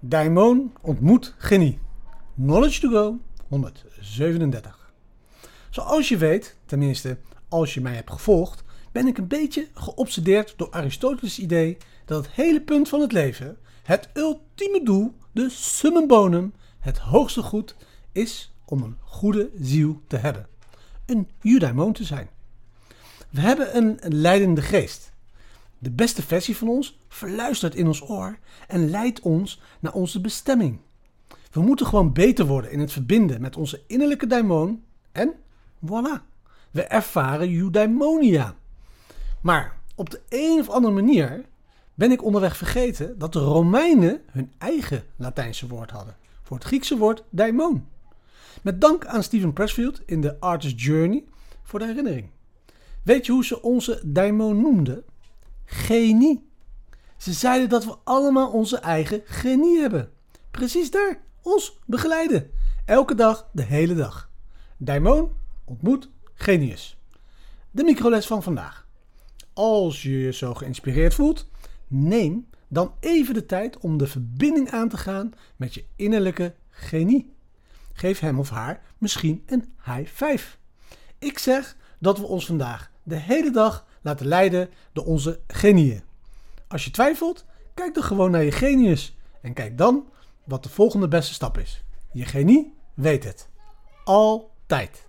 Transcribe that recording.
Daimon ontmoet genie. Knowledge to go 137. Zoals je weet, tenminste als je mij hebt gevolgd, ben ik een beetje geobsedeerd door Aristoteles' idee dat het hele punt van het leven, het ultieme doel, de summum bonum, het hoogste goed, is om een goede ziel te hebben. Een eudaimon te zijn. We hebben een leidende geest. De beste versie van ons verluistert in ons oor en leidt ons naar onze bestemming. We moeten gewoon beter worden in het verbinden met onze innerlijke daimon en voilà, we ervaren eudaimonia. Maar op de een of andere manier ben ik onderweg vergeten dat de Romeinen hun eigen Latijnse woord hadden voor het Griekse woord daimon. Met dank aan Stephen Pressfield in The Artist's Journey voor de herinnering. Weet je hoe ze onze daimon noemden? Genie. Ze zeiden dat we allemaal onze eigen genie hebben. Precies daar, ons begeleiden. Elke dag, de hele dag. Daimon ontmoet genius. De microles van vandaag. Als je je zo geïnspireerd voelt, neem dan even de tijd om de verbinding aan te gaan met je innerlijke genie. Geef hem of haar misschien een high five. Ik zeg dat we ons vandaag de hele dag laten leiden door onze genieën. Als je twijfelt, kijk dan gewoon naar je genius en kijk dan wat de volgende beste stap is. Je genie weet het. Altijd.